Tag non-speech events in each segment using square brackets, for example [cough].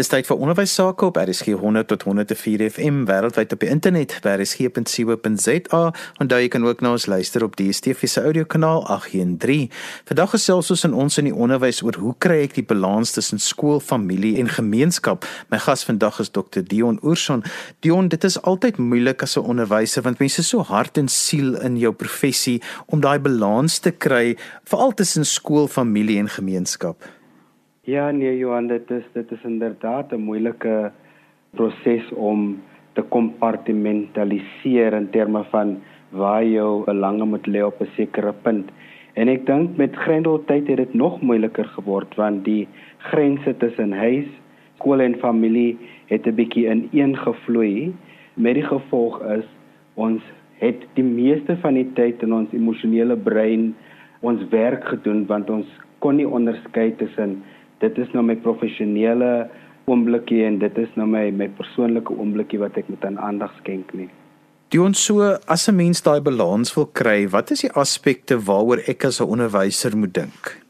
Dis tyd vir onderwys sake op RSG 100 tot 104 FM wêreldwyd op die internet by rsg.co.za en daar jy kan ook na ons luister op die DSTV se audiokanaal 813. Vandag gesels ons in ons in die onderwys oor hoe kry ek die balans tussen skool, familie en gemeenskap. My gas vandag is Dr Dion Oorson. Dion, dit is altyd moeilik as 'n onderwyser want mense is so hart en siel in jou professie om daai balans te kry veral tussen skool, familie en gemeenskap. Ja, nee Johan, dit is dit is inderdaad 'n moeilike proses om te kompartimentaliseer in terme van waar jou belange moet lê op 'n sekere punt. En ek dink met Grendeltyd het dit nog moeiliker geword want die grense tussen huis, skool en familie het 'n bietjie ineengevloei. Met die gevolg is ons het die meeste van die tyd in ons emosionele brein ons werk gedoen want ons kon nie onderskei tussen dit is nou my professionele oomblikkie en dit is nou my my persoonlike oomblikkie wat ek moet aan aandag skenk nie. Die ons so as 'n mens daai balans wil kry, wat is die aspekte waaroor ek as 'n onderwyser moet dink?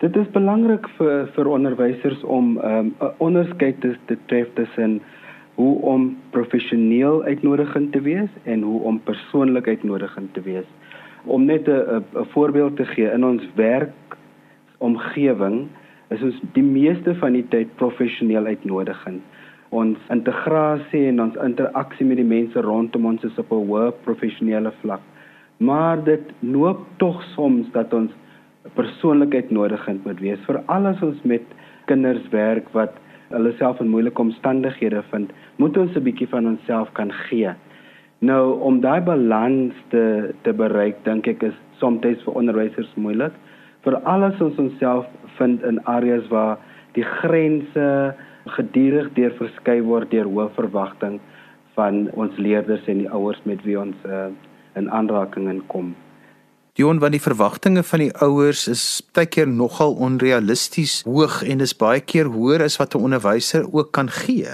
Dit is belangrik vir vir onderwysers om 'n um, onderskeid te, te tref tussen hoe om professioneel uitnodigend te wees en hoe om persoonlik uitnodigend te wees. Om net 'n 'n voorbeeld te gee in ons werk omgewing is ons die meeste van die tyd professioneel uitnodigend. Ons integrasie en ons interaksie met die mense rondom ons is op 'n hoë professionele vlak. Maar dit loop tog soms dat ons persoonlik uitnodigend moet wees vir al ons met kinders werk wat hulle self in moeilike omstandighede vind, moet ons 'n bietjie van onsself kan gee. Nou om daai balans te te bereik, dink ek is soms vir onderwysers moeilik vir alles ons onsself vind in areas waar die grense gedurig deur verskei word deur hoë verwagting van ons leerders en die ouers met wie ons uh, in aanraking inkom. Dion, want die verwagtinge van die ouers is baie keer nogal onrealisties hoog en is baie keer hoër as wat 'n onderwyser ook kan gee.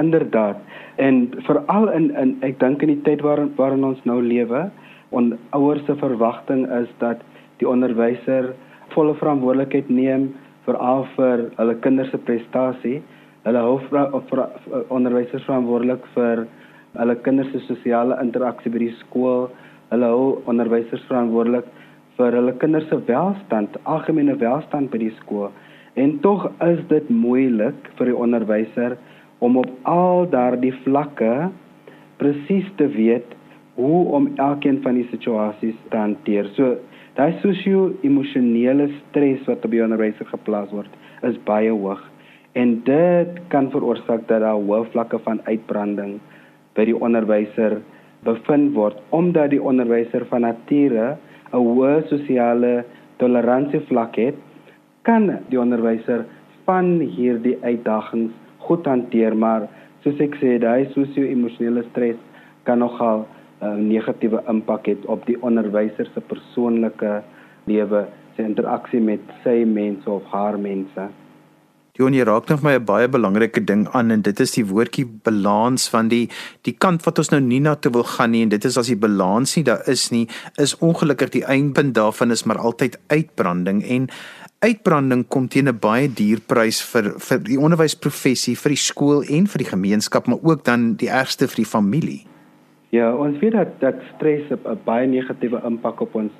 Inderdaad. En veral in in ek dink in die tyd waarin waarin ons nou lewe, on ouers se verwagting is dat die onderwyser volle verantwoordelikheid neem vir al vir hulle kinders se prestasie. Hulle hou vir onderwysers verantwoordelik vir hulle kinders se sosiale interaksie by die skool. Hulle hou onderwysers verantwoordelik vir hulle kinders se welstand, algemene welstand by die skool. En tog is dit moeilik vir die onderwyser om op al daardie vlakke presies te weet hoe om elkeen van die situasies te hanteer. So Daai sosio-emosionele stres wat op die onderwyser geplaas word, is baie hoog. En dit kan veroorsaak dat daar hoë vlakke van uitbranding by die onderwyser bevind word omdat die onderwyser van nature 'n hoë sosiale toleransievlak het, kan die onderwyser van hierdie uitdagings goed hanteer, maar soos ek sê, daai sosio-emosionele stres kan nogal 'n negatiewe impak het op die onderwyser se persoonlike lewe, sy interaksie met sy mense of haar mense. Johan, jy raak nog my 'n baie belangrike ding aan en dit is die woordjie balans van die die kant wat ons nou nie na toe wil gaan nie en dit is as die balans nie daar is nie, is ongelukkig die eindpunt daarvan is maar altyd uitbranding en uitbranding kom teen 'n baie duur prys vir vir die onderwysprofessie, vir die skool en vir die gemeenskap, maar ook dan die ergste vir die familie. Ja, ons weet dat dat stres 'n baie negatiewe impak op ons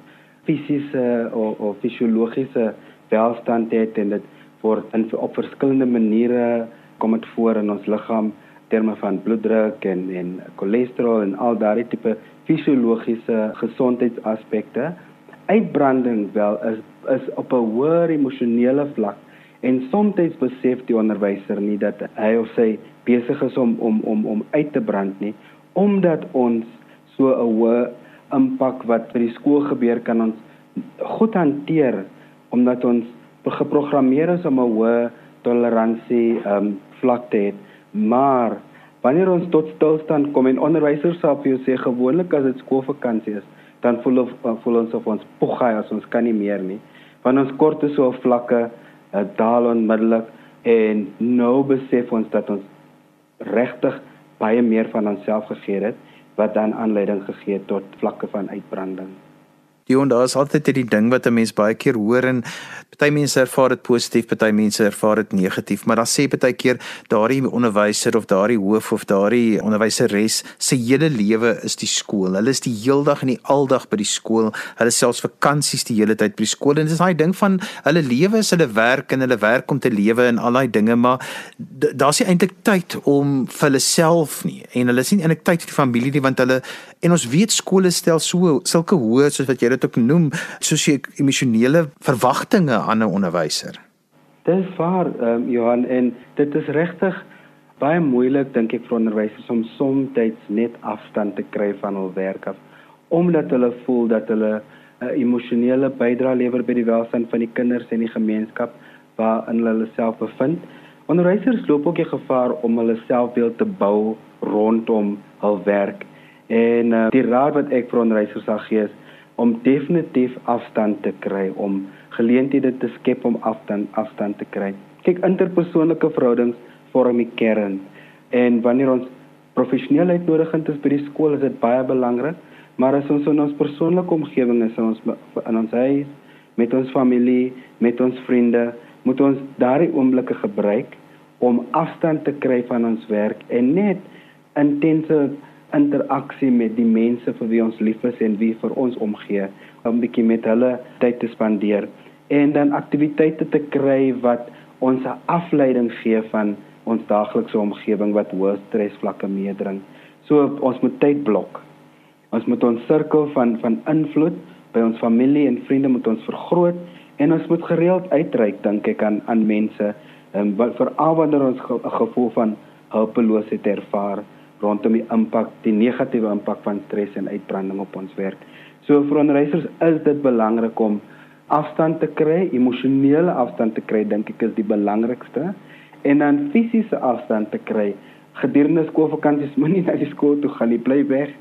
fisiese of, of fisiologiese welstand het en dit word in op verskillende maniere kom dit voor in ons liggaam terme van bloeddruk en en cholesterol en al daardie tipe fisiologiese gesondheidsaspekte. Uitbranding wel is is op 'n hoër emosionele vlak en soms besef die onderwyser nie dat hy of sy besig is om om om om uit te brand nie omdat ons so 'n hoë impak wat by die skool gebeur kan ons goed hanteer omdat ons geprogrammeer is om 'n hoë toleransie um, vlak te hê. Maar wanneer ons tot stilstand kom en onderwysers sal vir jou sê gewoonlik as dit skoolvakansie is dan voel of, voel ons of ons pogai as ons kan nie meer nie. Want ons kort is so vlakke uh, daal onmiddellik en nou besef ons dat ons regtig baie meer van onsself gegee het wat dan aanleiding gegee het tot vlakke van uitbranding. Dion, daar is altyd die ding wat 'n mens baie keer hoor en party mense ervaar dit positief, party mense ervaar dit negatief, maar dan sê party keer daardie onderwyser of daardie hoof of daardie onderwyseres se hele lewe is die skool. Hulle is die heeldag en die aldag by die skool. Hulle selfs vakansies die hele tyd by die skool en dis daai ding van hulle lewe is hulle werk en hulle werk om te lewe en al daai dinge, maar daar's nie eintlik tyd om vir hulle self nie en hulle sien eintlik tyd vir die familie nie want hulle en ons weet skole stel so sulke hoë soos wat jy dit ook noem, soos jy emosionele verwagtinge aan 'n onderwyser. Dis waar, um, Johan, en dit is regtig baie moeilik dink ek vir onderwysers om soms net afstand te kry van hul werk af omdat hulle voel dat hulle 'n uh, emosionele bydrae lewer by die welstand van die kinders en die gemeenskap waarin hulle hulle self bevind. Onderwysers loop ook die gevaar om hulle selfbeeld te bou rondom hul werk. En uh, die raad wat ek vir onderwysers sal gee is om definitief afstand te kry om geleenthede te skep om afstand afstand te kry. Kyk interpersoonlike verhoudings vorm die kern en wanneer ons professionaliteit nodig het by die skool is dit baie belangrik, maar as ons in ons persoonlike omgewing is, in ons in ons huis, met ons familie, met ons vriende, moet ons daardie oomblikke gebruik om afstand te kry van ons werk en net intense interaksie met die mense vir wie ons lief is en wie vir ons omgee om 'n bietjie met hulle tyd te spandeer en dan aktiwiteite te kry wat ons 'n afleiding gee van ons daaglikse omgewing wat hoë stresvlakke meedring. So ons moet tyd blok. Ons moet ons sirkel van van invloed by ons familie en vriende moet ons vergroot en ons moet gereeld uitreik dink ek aan aan mense um, wat veral wanneer ons 'n ge gevoel van hulpeloosheid ervaar rondom die impak, die negatiewe impak van stres en uitbranding op ons werk. So vir onderwysers is dit belangrik om afstand te kry, emosionele afstand te kry, dink ek is die belangrikste en dan fisiese afstand te kry. Gedurende skoolvakansies [laughs] moenie na die skool toe gaan nie, bly weg.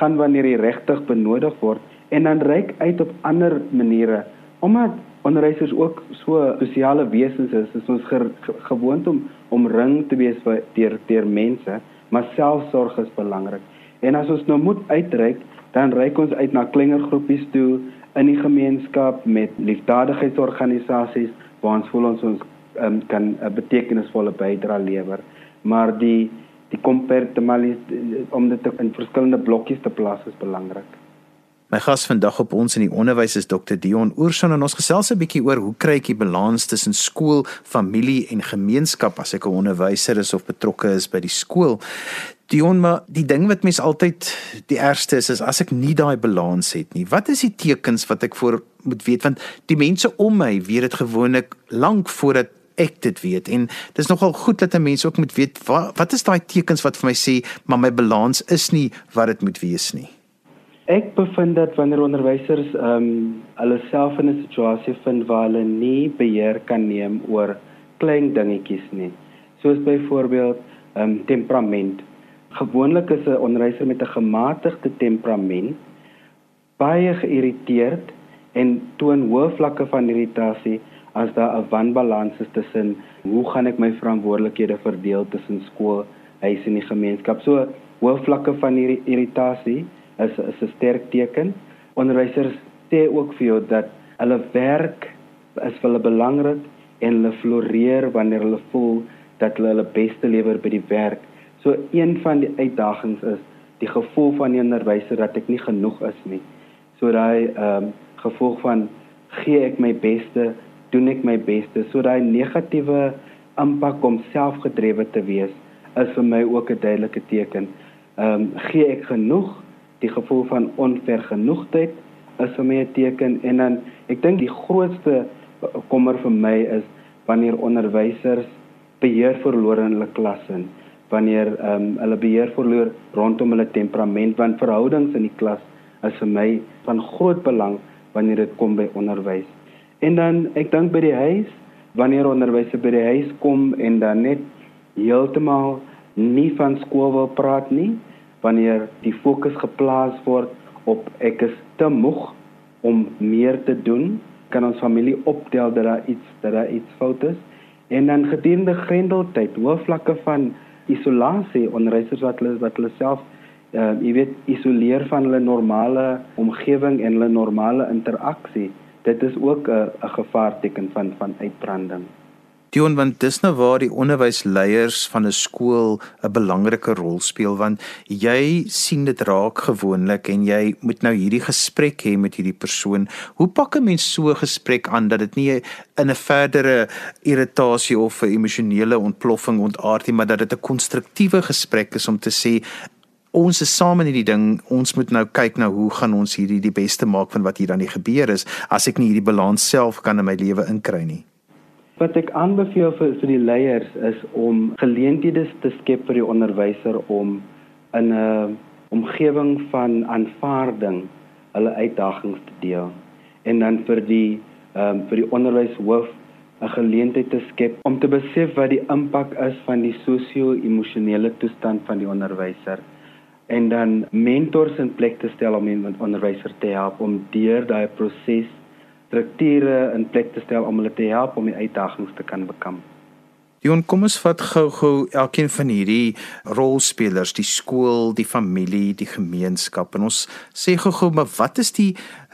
Gaan wanneer jy regtig benodig word en dan reik uit op ander maniere omdat onderwysers ook so sosiale wesens is, is ons ge, ge, gewoond om omring te wees deur deur mense maar selfsorg is belangrik. En as ons nou moet uitreik, dan reik ons uit na kleiner groepies toe in die gemeenskap met liefdadigheidsorganisasies waar ons voel ons ons um, kan 'n betekenisvolle bydrae lewer. Maar die die kompartemalis om dit in verskillende blokkies te plaas is belangrik. My gas vandag op ons in die onderwys is Dr Dion Oorson en ons gesels 'n bietjie oor hoe kry ek die balans tussen skool, familie en gemeenskap as ek 'n onderwyser is of betrokke is by die skool. Dion, maar die ding wat mens altyd die ergste is is as ek nie daai balans het nie. Wat is die tekens wat ek voor moet weet want die mense om my weet dit gewoonlik lank voordat ek dit weet en dis nogal goed dat 'n mens ook moet weet wat wat is daai tekens wat vir my sê maar my balans is nie wat dit moet wees nie. Ek bevind dat wanneer onderwysers ehm um, hulle self in 'n situasie vind waar hulle nie beheer kan neem oor klein dingetjies nie. Soos byvoorbeeld ehm um, temperament. Gewoonlik is 'n onderwyser met 'n gematigde temperament baie geïrriteerd en toon hoë vlakke van irritasie as daar 'n wanbalans is tussen hoe gaan ek my verantwoordelikhede verdeel tussen skool, huis en die gemeenskap. So hoë vlakke van irritasie is is 'n sterk teken. Onderwysers sê ook vir jou dat hulle werk is vir hulle belangrik en hulle floreer wanneer hulle voel dat hulle hulle beste lewer by die werk. So een van die uitdagings is die gevoel van die onderwyser dat ek nie genoeg is nie. So daai ehm um, gevoel van gee ek my beste, doen ek my beste, so daai negatiewe impak om selfgedrewe te wees is vir my ook 'n duidelike teken. Ehm um, gee ek genoeg die gevoel van onvergenoegdheid is vir my 'n teken en dan ek dink die grootste kommer vir my is wanneer onderwysers beheer verloor in hulle klasse wanneer ehm um, hulle beheer verloor rondom hulle temperament want verhoudings in die klas is vir my van groot belang wanneer dit kom by onderwys. En dan ek dink by die huis wanneer onderwysers by die huis kom en dan net heeltemal nie van skool wil praat nie wanneer die fokus geplaas word op ek is te moeg om meer te doen, kan ons familie optel dat daar iets dat daar iets fout is en dan gedurende grendeltyd, hoë vlakke van isolasie onderwysers wat hulle wat hulle self uh jy weet isoleer van hulle normale omgewing en hulle normale interaksie. Dit is ook 'n 'n gevaarteken van van uitbranding. Dion want dis nou waar die onderwysleiers van 'n skool 'n belangrike rol speel want jy sien dit raak gewoonlik en jy moet nou hierdie gesprek hê met hierdie persoon. Hoe pak 'n mens so 'n gesprek aan dat dit nie in 'n verdere irritasie of 'n emosionele ontploffing ontaard nie, maar dat dit 'n konstruktiewe gesprek is om te sê Ons is saam in hierdie ding. Ons moet nou kyk na hoe gaan ons hierdie die beste maak van wat hier dan nie gebeur is as ek nie hierdie balans self kan in my lewe inkry nie. Wat ek aanbeveel vir vir die leiers is om geleenthede te skep vir die onderwyser om in 'n omgewing van aanvaarding hulle uitdagings te deel. En dan vir die um, vir die onderwyshoof 'n geleentheid te skep om te besef wat die impak is van die sosio-emosionele toestand van die onderwyser. En dan mentors in plek te stel om die onderwyser te help om deur daai proses strukture in plek te stel om hulle te help om die uitdagings te kan bekamp. Dion, kom ons vat gou-gou elkeen van hierdie rolspelers, die skool, die familie, die gemeenskap en ons sê gou-gou maar wat is die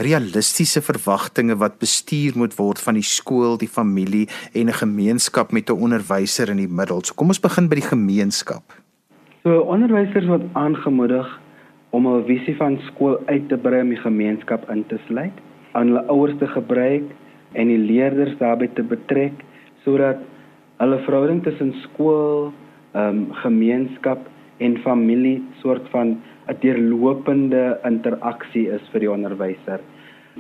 realistiese verwagtinge wat bestuur moet word van die skool, die familie en 'n gemeenskap met 'n onderwyser in die middel. So kom ons begin by die gemeenskap. So onderwysers word aangemoedig om 'n visie van skool uit te brei om die gemeenskap in te sluit aan hulle ouers te gebruik en die leerders daarbey te betrek sodat hulle verhouding tussen skool, ehm um, gemeenskap en familie soort van 'n deurlopende interaksie is vir die onderwyser.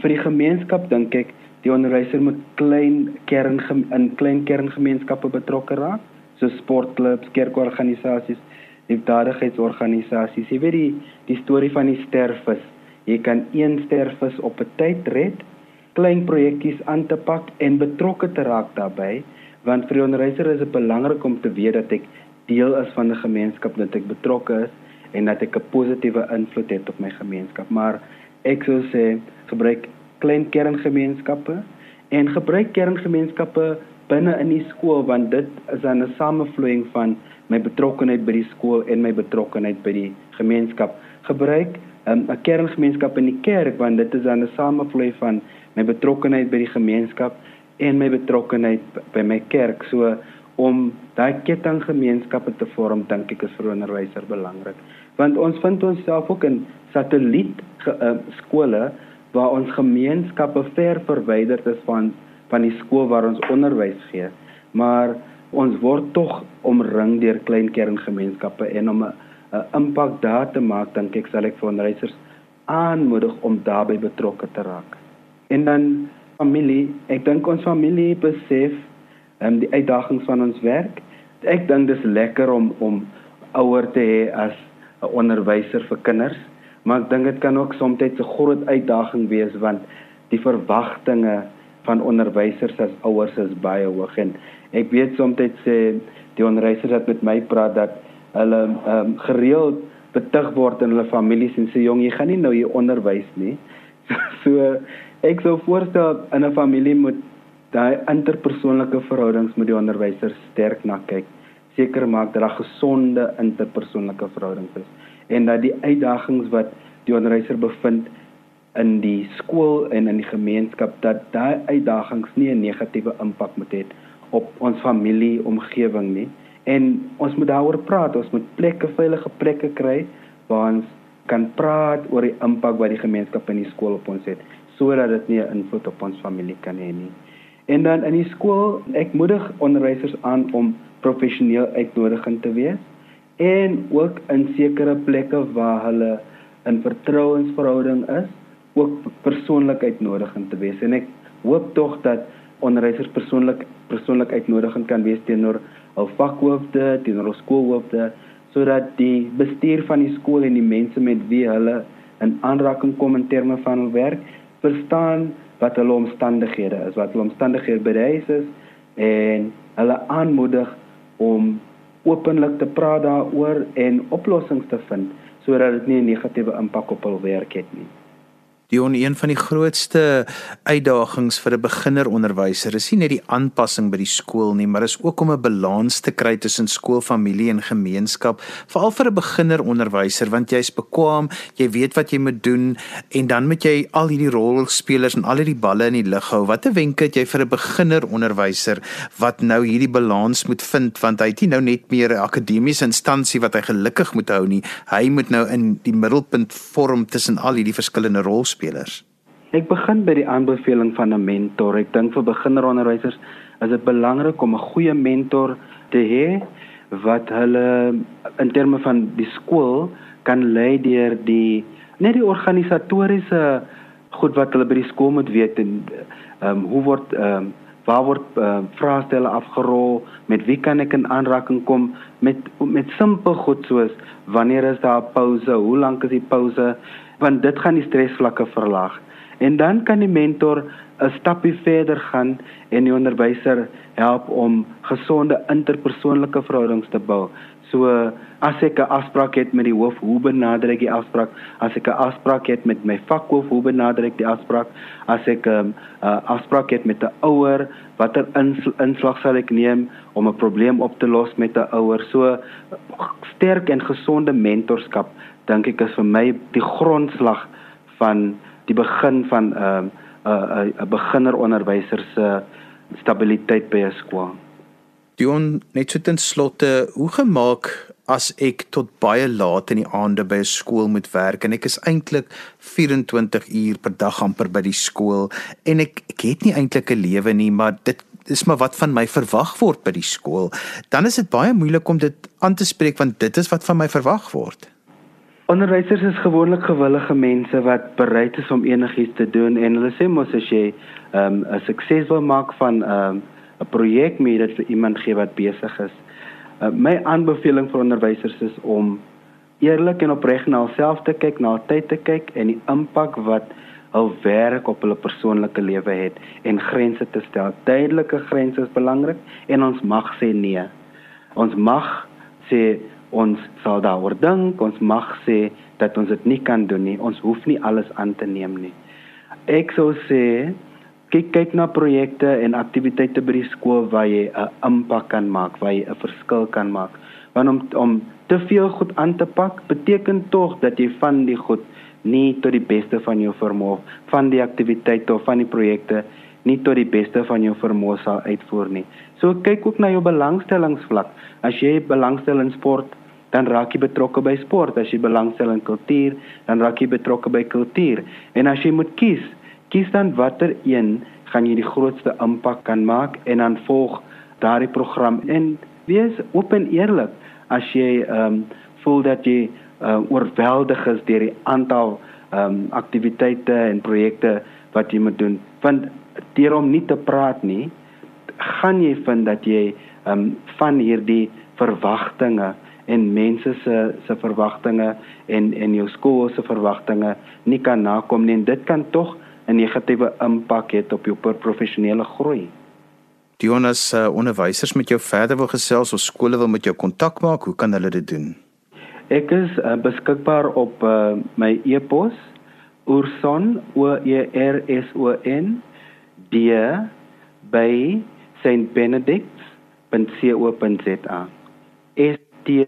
Vir die gemeenskap dink ek die onderwyser moet klein kern in klein kerngemeenskappe betrokke raak, so sportklubs, kerkorganisasies, liefdadigheidsorganisasies. Jy weet die die storie van die sterfvis Jy kan een sterfvis op 'n tyd red, klein projekkies aan te pak en betrokke te raak daarbey, want vir die onderwyser is dit belangrik om te weet dat ek deel is van 'n gemeenskap, dat ek betrokke is en dat ek 'n positiewe invloed het op my gemeenskap. Maar ek sou sê gebruik klein kerngemeenskappe en gebruik kerngemeenskappe binne in die skool want dit is 'n samevloeiing van my betrokkeheid by die skool en my betrokkeheid by die gemeenskap. Gebruik 'n um, kerngemeenskap in die kerk want dit is dan 'n samevloei van my betrokkeheid by die gemeenskap en my betrokkeheid by my kerk. So om daai kettinggemeenskappe te vorm dink ek is vir onderwyser belangrik. Want ons vind onsself ook in satelliet uh, skole waar ons gemeenskappe ver verwyderd is van van die skool waar ons onderwys gee. Maar ons word tog omring deur klein kerngemeenskappe en om 'n 'n impak daar te maak, dink ek sal ek vir onderwysers aanmoedig om daarbey betrokke te raak. En dan familie, ek dink ons familie besef um, die uitdagings van ons werk. Ek dink dis lekker om om ouer te hê as 'n onderwyser vir kinders, maar ek dink dit kan ook soms 'n groot uitdaging wees want die verwagtinge van onderwysers as ouers is baie hoog en ek weet soms sê die onderwysers wat met my praat dat hulle ehm um, gereeld betug word in hulle families en sê jong jy gaan nie nou hier onderwys nie. [laughs] so ek sou voorstel in 'n familie moet daai interpersoonlike verhoudings met die onderwyser sterk na kyk. Seker maak dat daar gesonde interpersoonlike verhoudings is en dat die uitdagings wat die onderwyser bevind in die skool en in die gemeenskap dat daai uitdagings nie 'n negatiewe impak moet hê op ons familie omgewing nie en ons moet daaroor praat. Ons moet plekke veilige plekke kry waar ons kan praat oor die impak wat die gemeenskap in die skool op ons het sodat dit nie 'n invloed op ons familie kan hê nie. En dan in die skool ek moedig onderwysers aan om professioneel uitnodigend te wees en ook in sekere plekke waar hulle in vertrouensverhouding is ook persoonlik uitnodigend te wees. En ek hoop tog dat onderwysers persoonlik persoonlik uitnodigend kan wees teenoor hul vakhoofde, teenoor hul skoolhoofde sodat die bestuur van die skool en die mense met wie hulle in aanraking kom in terme van hul werk verstaan wat hulle omstandighede is, wat hulle omstandighede by die huis is en hulle aanmoedig om openlik te praat daaroor en oplossings te vind sodat dit nie 'n negatiewe impak op hul werk het nie. Die een van die grootste uitdagings vir 'n beginneronderwyser is nie net die aanpassing by die skool nie, maar is ook om 'n balans te kry tussen skool, familie en gemeenskap, veral vir 'n beginneronderwyser want jy's bekwam, jy weet wat jy moet doen en dan moet jy al hierdie rolspelers en al hierdie balle in die lug hou. Watter wenke het jy vir 'n beginneronderwyser wat nou hierdie balans moet vind want hy het nie nou net meer 'n akademiese instansie wat hy gelukkig moet hou nie. Hy moet nou in die middelpunt vorm tussen al hierdie verskillende rolspelers spelers? Ek begin by die aanbeveling van 'n mentor. Ek dink vir beginneronderwysers is dit belangrik om 'n goeie mentor te hê wat hulle in terme van die skool kan lei deur die net die organisatoriese goed wat hulle by die skool moet weet en ehm um, hoe word ehm um, waar word uh, vraestelle afgerol met wie kan ek in aanraking kom met met simpel goed soos wanneer is daar 'n pouse hoe lank is die pouse want dit gaan die stresvlakke verlaag. En dan kan die mentor 'n stappie verder gaan en die onderwyser help om gesonde interpersoonlike verhoudings te bou. So as ek 'n afspraak het met die hoof, hoe benader ek die afspraak? As ek 'n afspraak het met my vakhoof, hoe benader ek die afspraak? As ek 'n um, uh, afspraak het met 'n ouer, watter inslag sal ek neem om 'n probleem op te los met 'n ouer? So sterk en gesonde mentorskap dink ek is vir my die grondslag van die begin van 'n uh, 'n uh, 'n uh, beginneronderwyser se stabiliteit by 'n skool. Dion net so ten slotte, hoe gemaak as ek tot baie laat in die aande by 'n skool moet werk en ek is eintlik 24 uur per dag amper by die skool en ek ek het nie eintlik 'n lewe nie, maar dit dis maar wat van my verwag word by die skool. Dan is dit baie moeilik om dit aan te spreek want dit is wat van my verwag word. Onderwysers is gewoonlik gewillige mense wat bereid is om enigiets te doen en hulle sê mos as jy ehm, 'n um, sukses wil maak van ehm, 'n um, projek mee dit vir iemand gee wat besig is. Uh, my aanbeveling vir onderwysers is om eerlik en opreg na hulself te kyk, na tyd te kyk en die impak wat hul werk op hulle persoonlike lewe het en grense te stel. Duidelike grense is belangrik en ons mag sê nee. Ons mag sê ons sal daaroor dink, ons mag sê dat ons dit nie kan doen nie. Ons hoef nie alles aan te neem nie. Ek sou sê kyk kyk na projekte en aktiwiteite by die skool waar jy 'n impak kan maak, waar jy 'n verskil kan maak. Want om om te veel goed aan te pak beteken tog dat jy van die goed nie tot die beste van jou vermoë van die aktiwiteite of van die projekte nie tot die beste van jou vermoë sal uitvoer nie. So kyk ook na jou belangstellingsvlak. As jy belangstel in sport, dan raak jy betrokke by sport. As jy belangstel in kultuur, dan raak jy betrokke by kultuur. En as jy moet kies, kies dan watter een gaan jy die grootste impak kan maak en dan volg daardie program en wees oop en eerlik as jy ehm um, voel dat jy uh, oorweldig is deur die aantal ehm um, aktiwiteite en projekte wat jy moet doen. Want deur om nie te praat nie, gaan jy vind dat jy um, van hierdie verwagtinge en mense se se verwagtinge en en jou skool se verwagtinge nie kan nakom nie en dit kan tog 'n negatiewe impak hê op jou professionele groei. Jonas, uh, onderwysers met jou verder wil gesels of skole wil met jou kontak maak, hoe kan hulle dit doen? Ek is uh, beskikbaar op uh, my e-pos oorson o e r s o n d by stbenedicts.co.za. S T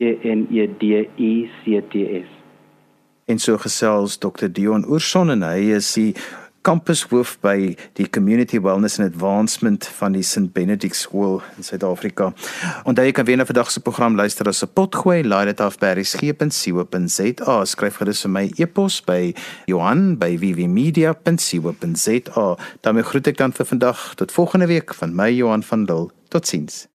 E N E D I C T S. En so gesels Dr Dion Oorson en hy is die kampushoof by die Community Wellness and Advancement van die St Benedict School in Suid-Afrika. Onthou jy kan weer na vandag se program luister as 'n potgooi, laai dit af by resgep.co.za. Skryf gerus vir my e-pos by Johan@vvmedia.co.za. daarmee groet ek dan vir vandag tot volgende week van my Johan van Dil. Totsiens.